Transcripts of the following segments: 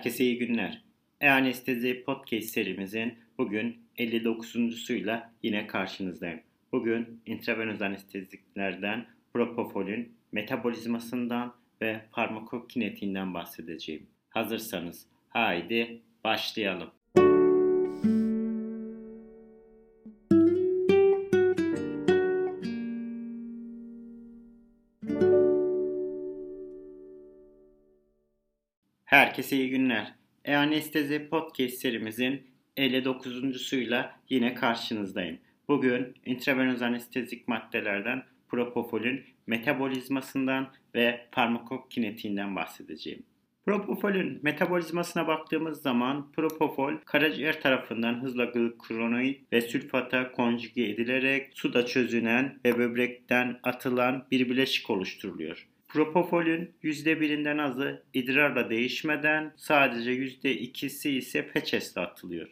Herkese iyi günler. E-Anestezi Podcast serimizin bugün 59.suyla yine karşınızdayım. Bugün intravenöz anesteziklerden propofolün metabolizmasından ve farmakokinetiğinden bahsedeceğim. Hazırsanız haydi başlayalım. Herkese iyi günler. E-Anestezi Podcast serimizin 59.suyla yine karşınızdayım. Bugün intravenöz anestezik maddelerden propofolün metabolizmasından ve farmakokinetiğinden bahsedeceğim. Propofolün metabolizmasına baktığımız zaman propofol karaciğer tarafından hızla glukronoid ve sülfata konjüge edilerek suda çözünen ve böbrekten atılan bir bileşik oluşturuluyor. Propofolün %1'inden azı idrarla değişmeden sadece %2'si ise peçesle atılıyor.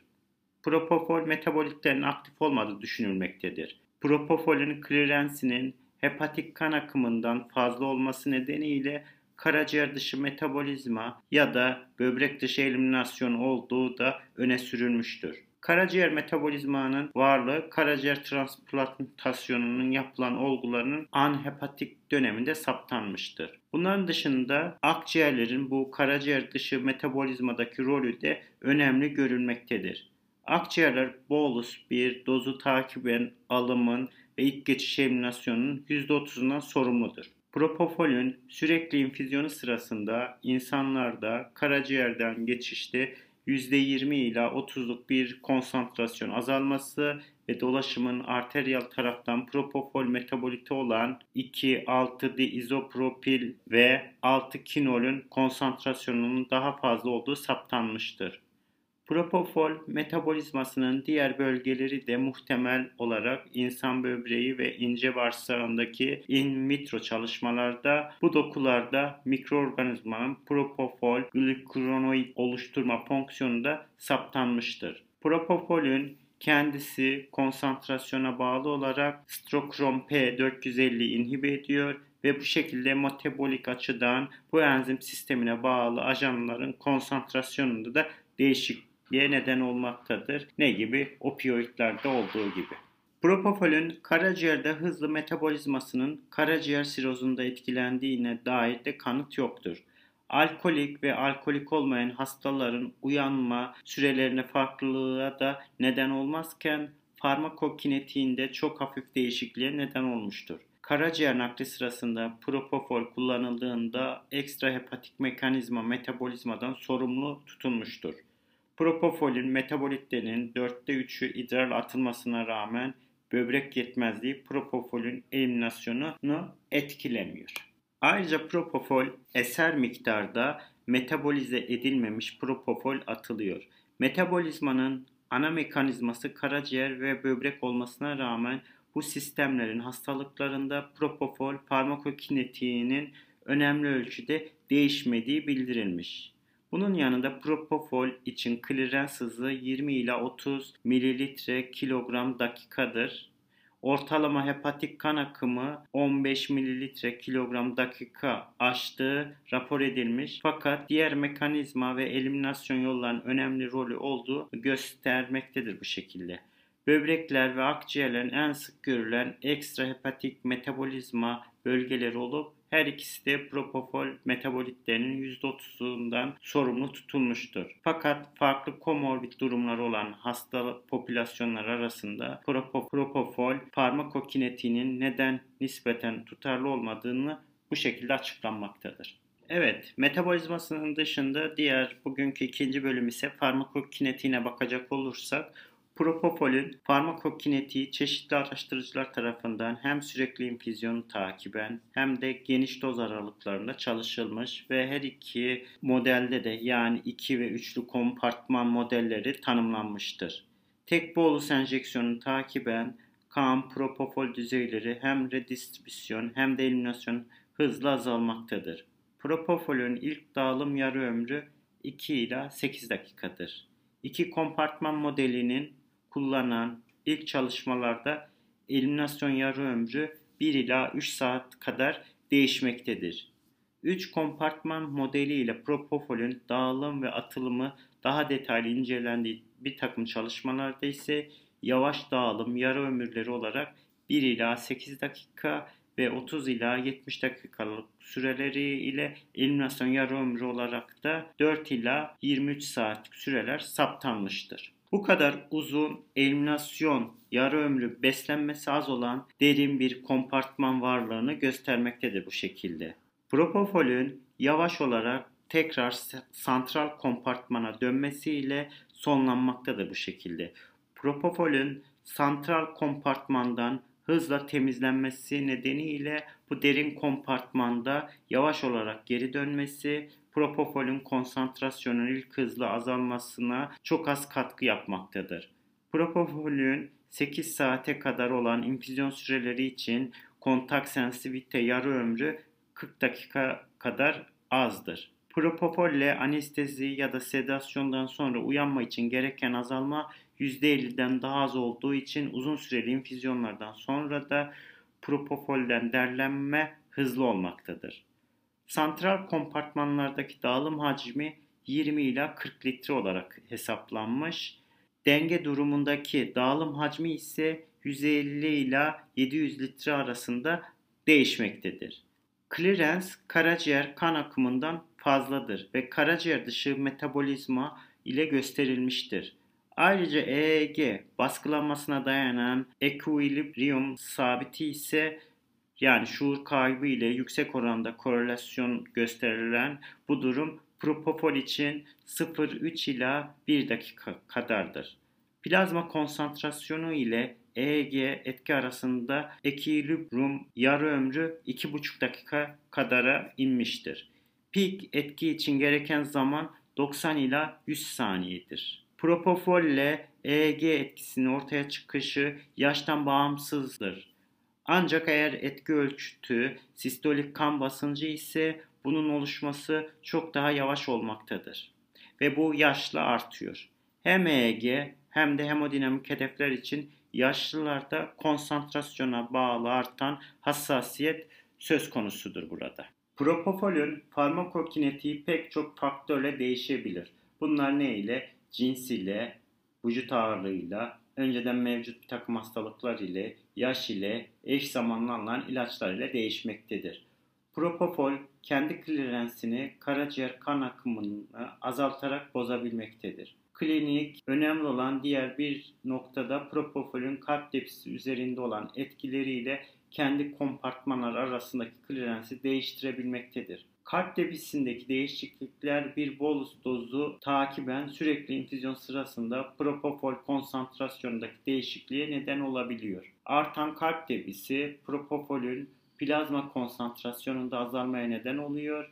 Propofol metabolitlerin aktif olmadığı düşünülmektedir. Propofolün klirensinin hepatik kan akımından fazla olması nedeniyle karaciğer dışı metabolizma ya da böbrek dışı eliminasyon olduğu da öne sürülmüştür. Karaciğer metabolizmanın varlığı karaciğer transplantasyonunun yapılan olgularının anhepatik döneminde saptanmıştır. Bunların dışında akciğerlerin bu karaciğer dışı metabolizmadaki rolü de önemli görülmektedir. Akciğerler bolus bir dozu takiben alımın ve ilk geçiş eliminasyonunun %30'undan sorumludur. Propofolün sürekli infüzyonu sırasında insanlarda karaciğerden geçişte %20 ila 30'luk bir konsantrasyon azalması ve dolaşımın arteriyal taraftan propofol metabolite olan 2,6-diizopropil ve 6-kinolün konsantrasyonunun daha fazla olduğu saptanmıştır. Propofol metabolizmasının diğer bölgeleri de muhtemel olarak insan böbreği ve ince bağırsağındaki in vitro çalışmalarda bu dokularda mikroorganizmanın propofol glukronoid oluşturma fonksiyonunda saptanmıştır. Propofolün kendisi konsantrasyona bağlı olarak strokrom P450 inhibe ediyor ve bu şekilde metabolik açıdan bu enzim sistemine bağlı ajanların konsantrasyonunda da değişik ye neden olmaktadır. Ne gibi? Opioidlerde olduğu gibi. Propofolün karaciğerde hızlı metabolizmasının karaciğer sirozunda etkilendiğine dair de kanıt yoktur. Alkolik ve alkolik olmayan hastaların uyanma sürelerine farklılığa da neden olmazken farmakokinetiğinde çok hafif değişikliğe neden olmuştur. Karaciğer nakli sırasında propofol kullanıldığında ekstra hepatik mekanizma metabolizmadan sorumlu tutulmuştur. Propofolin metabolitlerinin dörtte üçü idrar atılmasına rağmen böbrek yetmezliği propofolin eliminasyonunu etkilemiyor. Ayrıca propofol eser miktarda metabolize edilmemiş propofol atılıyor. Metabolizmanın ana mekanizması karaciğer ve böbrek olmasına rağmen bu sistemlerin hastalıklarında propofol farmakokinetiğinin önemli ölçüde değişmediği bildirilmiş. Bunun yanında propofol için klirens hızı 20 ila 30 mililitre kilogram dakikadır. Ortalama hepatik kan akımı 15 mililitre kilogram dakika aştığı rapor edilmiş. Fakat diğer mekanizma ve eliminasyon yollarının önemli rolü olduğu göstermektedir bu şekilde. Böbrekler ve akciğerlerin en sık görülen ekstra hepatik metabolizma bölgeleri olup her ikisi de propofol metabolitlerinin %30'undan sorumlu tutulmuştur. Fakat farklı komorbid durumları olan hasta popülasyonlar arasında propofol farmakokinetiğinin neden nispeten tutarlı olmadığını bu şekilde açıklanmaktadır. Evet, metabolizmasının dışında diğer bugünkü ikinci bölüm ise farmakokinetiğine bakacak olursak Propofolün farmakokinetiği çeşitli araştırıcılar tarafından hem sürekli infüzyonu takiben hem de geniş doz aralıklarında çalışılmış ve her iki modelde de yani 2 ve 3'lü kompartman modelleri tanımlanmıştır. Tek bolus enjeksiyonu takiben kan propofol düzeyleri hem redistribüsyon hem de eliminasyon hızla azalmaktadır. Propofolün ilk dağılım yarı ömrü 2 ila 8 dakikadır. İki kompartman modelinin kullanan ilk çalışmalarda eliminasyon yarı ömrü 1 ila 3 saat kadar değişmektedir. 3 kompartman modeli ile propofolün dağılım ve atılımı daha detaylı incelendiği bir takım çalışmalarda ise yavaş dağılım yarı ömürleri olarak 1 ila 8 dakika ve 30 ila 70 dakikalık süreleri ile eliminasyon yarı ömrü olarak da 4 ila 23 saatlik süreler saptanmıştır. Bu kadar uzun eliminasyon yarı ömrü beslenmesi az olan derin bir kompartman varlığını göstermektedir bu şekilde. Propofolün yavaş olarak tekrar santral kompartmana dönmesiyle sonlanmaktadır bu şekilde. Propofolün santral kompartmandan hızla temizlenmesi nedeniyle bu derin kompartmanda yavaş olarak geri dönmesi propofolün konsantrasyonun ilk hızla azalmasına çok az katkı yapmaktadır. Propofolün 8 saate kadar olan infüzyon süreleri için kontak sensitivite yarı ömrü 40 dakika kadar azdır. Propofolle anestezi ya da sedasyondan sonra uyanma için gereken azalma %50'den daha az olduğu için uzun süreli infüzyonlardan sonra da propofolden derlenme hızlı olmaktadır. Santral kompartmanlardaki dağılım hacmi 20 ila 40 litre olarak hesaplanmış. Denge durumundaki dağılım hacmi ise 150 ila 700 litre arasında değişmektedir. Clearance karaciğer kan akımından fazladır ve karaciğer dışı metabolizma ile gösterilmiştir. Ayrıca EEG baskılanmasına dayanan equilibrium sabiti ise yani şuur kaybı ile yüksek oranda korelasyon gösterilen bu durum propofol için 0,3 ila 1 dakika kadardır. Plazma konsantrasyonu ile EEG etki arasında ekilibrium yarı ömrü 2,5 dakika kadara inmiştir. Peak etki için gereken zaman 90 ila 100 saniyedir. Propofol ile EEG etkisinin ortaya çıkışı yaştan bağımsızdır. Ancak eğer etki ölçütü sistolik kan basıncı ise bunun oluşması çok daha yavaş olmaktadır. Ve bu yaşla artıyor. Hem EEG hem de hemodinamik hedefler için yaşlılarda konsantrasyona bağlı artan hassasiyet söz konusudur burada. Propofolün farmakokinetiği pek çok faktörle değişebilir. Bunlar ne ile? Cins ile, vücut ağırlığıyla, önceden mevcut bir takım hastalıklar ile, yaş ile, eş zamanlı alınan ilaçlar ile değişmektedir. Propofol kendi klirensini karaciğer kan akımını azaltarak bozabilmektedir. Klinik önemli olan diğer bir noktada propofolün kalp depisi üzerinde olan etkileriyle kendi kompartmanlar arasındaki klirensi değiştirebilmektedir. Kalp depisindeki değişiklikler bir bolus dozu takiben sürekli infüzyon sırasında propofol konsantrasyonundaki değişikliğe neden olabiliyor. Artan kalp debisi propofolün plazma konsantrasyonunda azalmaya neden oluyor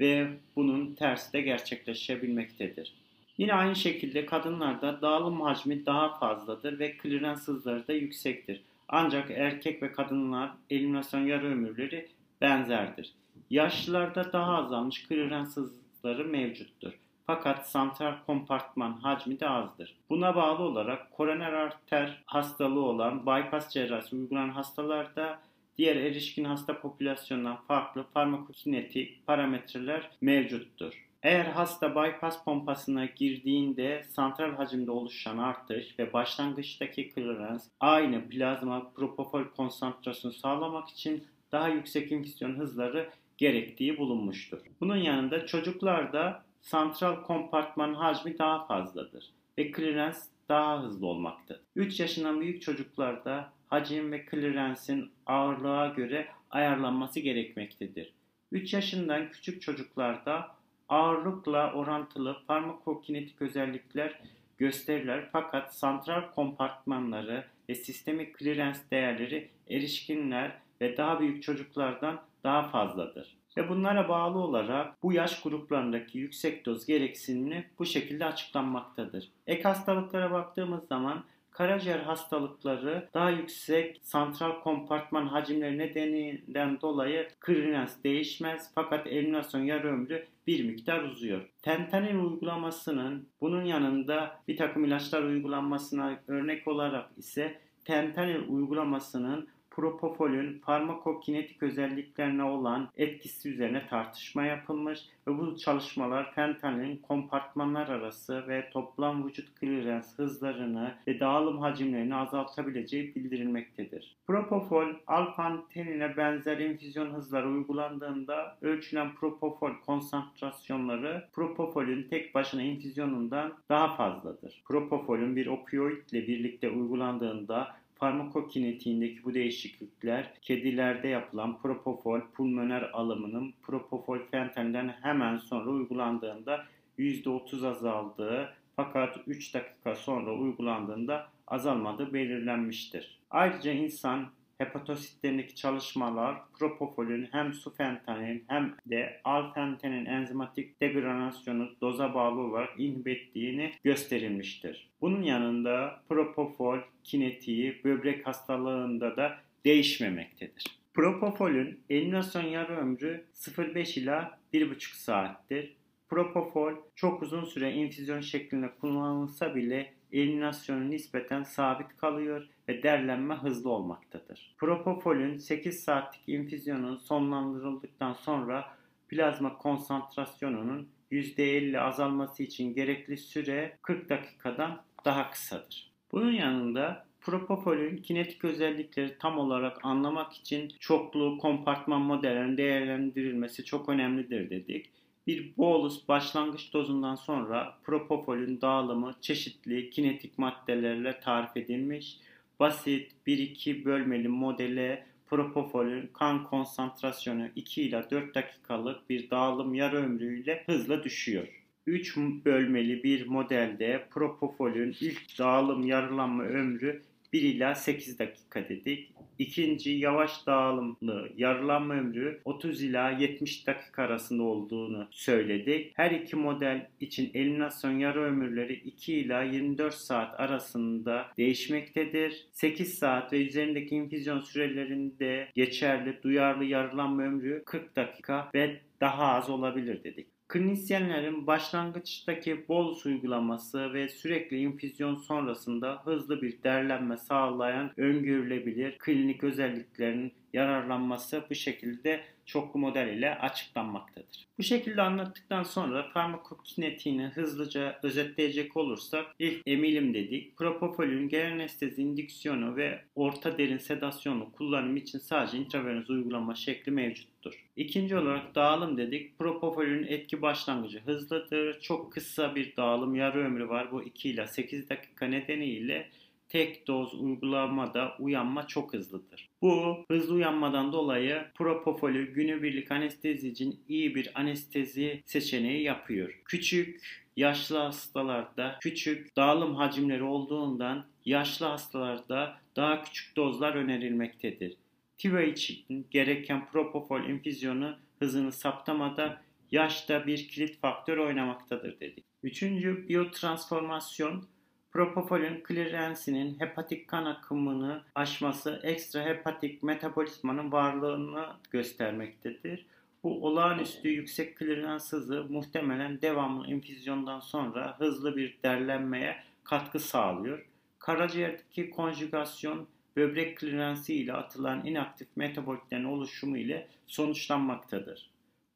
ve bunun tersi de gerçekleşebilmektedir. Yine aynı şekilde kadınlarda dağılım hacmi daha fazladır ve klirens hızları da yüksektir. Ancak erkek ve kadınlar eliminasyon yarı ömürleri benzerdir. Yaşlılarda daha azalmış klirens hızları mevcuttur. Fakat santral kompartman hacmi de azdır. Buna bağlı olarak koroner arter hastalığı olan bypass cerrahisi uygulanan hastalarda diğer erişkin hasta popülasyonundan farklı farmakokinetik parametreler mevcuttur. Eğer hasta bypass pompasına girdiğinde santral hacimde oluşan artış ve başlangıçtaki clearance aynı plazma propofol konsantrasyonu sağlamak için daha yüksek infüzyon hızları gerektiği bulunmuştur. Bunun yanında çocuklarda santral kompartman hacmi daha fazladır ve clearance daha hızlı olmaktadır. 3 yaşından büyük çocuklarda hacim ve clearance'in ağırlığa göre ayarlanması gerekmektedir. 3 yaşından küçük çocuklarda ağırlıkla orantılı farmakokinetik özellikler gösterirler fakat santral kompartmanları ve sistemik clearance değerleri erişkinler ve daha büyük çocuklardan daha fazladır. Ve bunlara bağlı olarak bu yaş gruplarındaki yüksek doz gereksinimi bu şekilde açıklanmaktadır. Ek hastalıklara baktığımız zaman karaciğer hastalıkları daha yüksek santral kompartman hacimleri nedeninden dolayı krinans değişmez fakat eliminasyon yarı ömrü bir miktar uzuyor. Fentanyl uygulamasının bunun yanında bir takım ilaçlar uygulanmasına örnek olarak ise fentanyl uygulamasının propofolün farmakokinetik özelliklerine olan etkisi üzerine tartışma yapılmış ve bu çalışmalar fentanilin kompartmanlar arası ve toplam vücut klirens hızlarını ve dağılım hacimlerini azaltabileceği bildirilmektedir. Propofol, alfantenine benzer infüzyon hızları uygulandığında ölçülen propofol konsantrasyonları propofolün tek başına infüzyonundan daha fazladır. Propofolün bir opioidle birlikte uygulandığında farmakokinetiğindeki bu değişiklikler kedilerde yapılan propofol pulmoner alımının propofol fentanilden hemen sonra uygulandığında %30 azaldığı fakat 3 dakika sonra uygulandığında azalmadığı belirlenmiştir. Ayrıca insan hepatositlerindeki çalışmalar propofolün hem sufentanil hem de alfentenin enzimatik degradasyonu doza bağlı olarak inhib ettiğini gösterilmiştir. Bunun yanında propofol kinetiği böbrek hastalığında da değişmemektedir. Propofolün eliminasyon yarı ömrü 0,5 ila 1,5 saattir. Propofol çok uzun süre infüzyon şeklinde kullanılsa bile eliminasyonu nispeten sabit kalıyor ve derlenme hızlı olmaktadır. Propofolün 8 saatlik infüzyonu sonlandırıldıktan sonra plazma konsantrasyonunun %50 azalması için gerekli süre 40 dakikadan daha kısadır. Bunun yanında Propofolün kinetik özellikleri tam olarak anlamak için çoklu kompartman modellerinin değerlendirilmesi çok önemlidir dedik. Bir bolus başlangıç dozundan sonra propofolün dağılımı çeşitli kinetik maddelerle tarif edilmiş. Basit 1-2 bölmeli modele propofolün kan konsantrasyonu 2 ila 4 dakikalık bir dağılım yarı ömrüyle hızla düşüyor. 3 bölmeli bir modelde propofolün ilk dağılım yarılanma ömrü 1 ila 8 dakika dedik. İkinci yavaş dağılımlı yarılanma ömrü 30 ila 70 dakika arasında olduğunu söyledik. Her iki model için eliminasyon yarı ömürleri 2 ila 24 saat arasında değişmektedir. 8 saat ve üzerindeki infüzyon sürelerinde geçerli duyarlı yarılanma ömrü 40 dakika ve daha az olabilir dedik. Klinisyenlerin başlangıçtaki bolus uygulaması ve sürekli infüzyon sonrasında hızlı bir derlenme sağlayan öngörülebilir klinik özelliklerin yararlanması bu şekilde çoklu model ile açıklanmaktadır. Bu şekilde anlattıktan sonra farmakokinetiğini hızlıca özetleyecek olursak ilk emilim dedik. Propofolün genel anestezi indüksiyonu ve orta derin sedasyonu kullanım için sadece intravenöz uygulama şekli mevcuttur. İkinci olarak dağılım dedik. Propofolün etki başlangıcı hızlıdır. Çok kısa bir dağılım yarı ömrü var. Bu 2 ile 8 dakika nedeniyle tek doz uygulamada uyanma çok hızlıdır. Bu hızlı uyanmadan dolayı propofolü günübirlik anestezi için iyi bir anestezi seçeneği yapıyor. Küçük yaşlı hastalarda küçük dağılım hacimleri olduğundan yaşlı hastalarda daha küçük dozlar önerilmektedir. TIVA için gereken propofol infüzyonu hızını saptamada yaşta bir kilit faktör oynamaktadır dedik. Üçüncü biyotransformasyon Propofolün klirensinin hepatik kan akımını aşması ekstra hepatik metabolizmanın varlığını göstermektedir. Bu olağanüstü yüksek klirens hızı muhtemelen devamlı infüzyondan sonra hızlı bir derlenmeye katkı sağlıyor. Karaciğerdeki konjugasyon böbrek klirensi ile atılan inaktif metabolitlerin oluşumu ile sonuçlanmaktadır.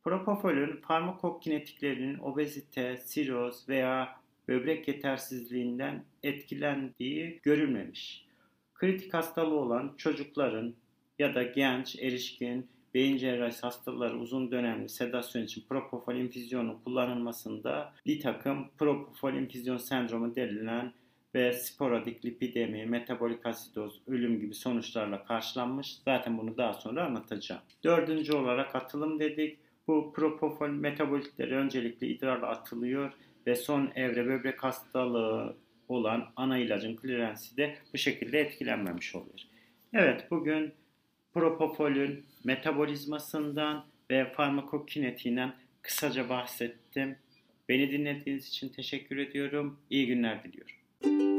Propofolün farmakokinetiklerinin obezite, siroz veya böbrek yetersizliğinden etkilendiği görülmemiş. Kritik hastalığı olan çocukların ya da genç, erişkin, beyin cerrahisi hastaları uzun dönemli sedasyon için propofol infüzyonu kullanılmasında bir takım propofol infüzyon sendromu denilen ve sporadik lipidemi, metabolik asidoz, ölüm gibi sonuçlarla karşılanmış. Zaten bunu daha sonra anlatacağım. Dördüncü olarak atılım dedik. Bu propofol metabolitleri öncelikle idrarla atılıyor ve son evre böbrek hastalığı olan ana ilacın klirensi de bu şekilde etkilenmemiş oluyor. Evet bugün propofolün metabolizmasından ve farmakokinetiğinden kısaca bahsettim. Beni dinlediğiniz için teşekkür ediyorum. İyi günler diliyorum.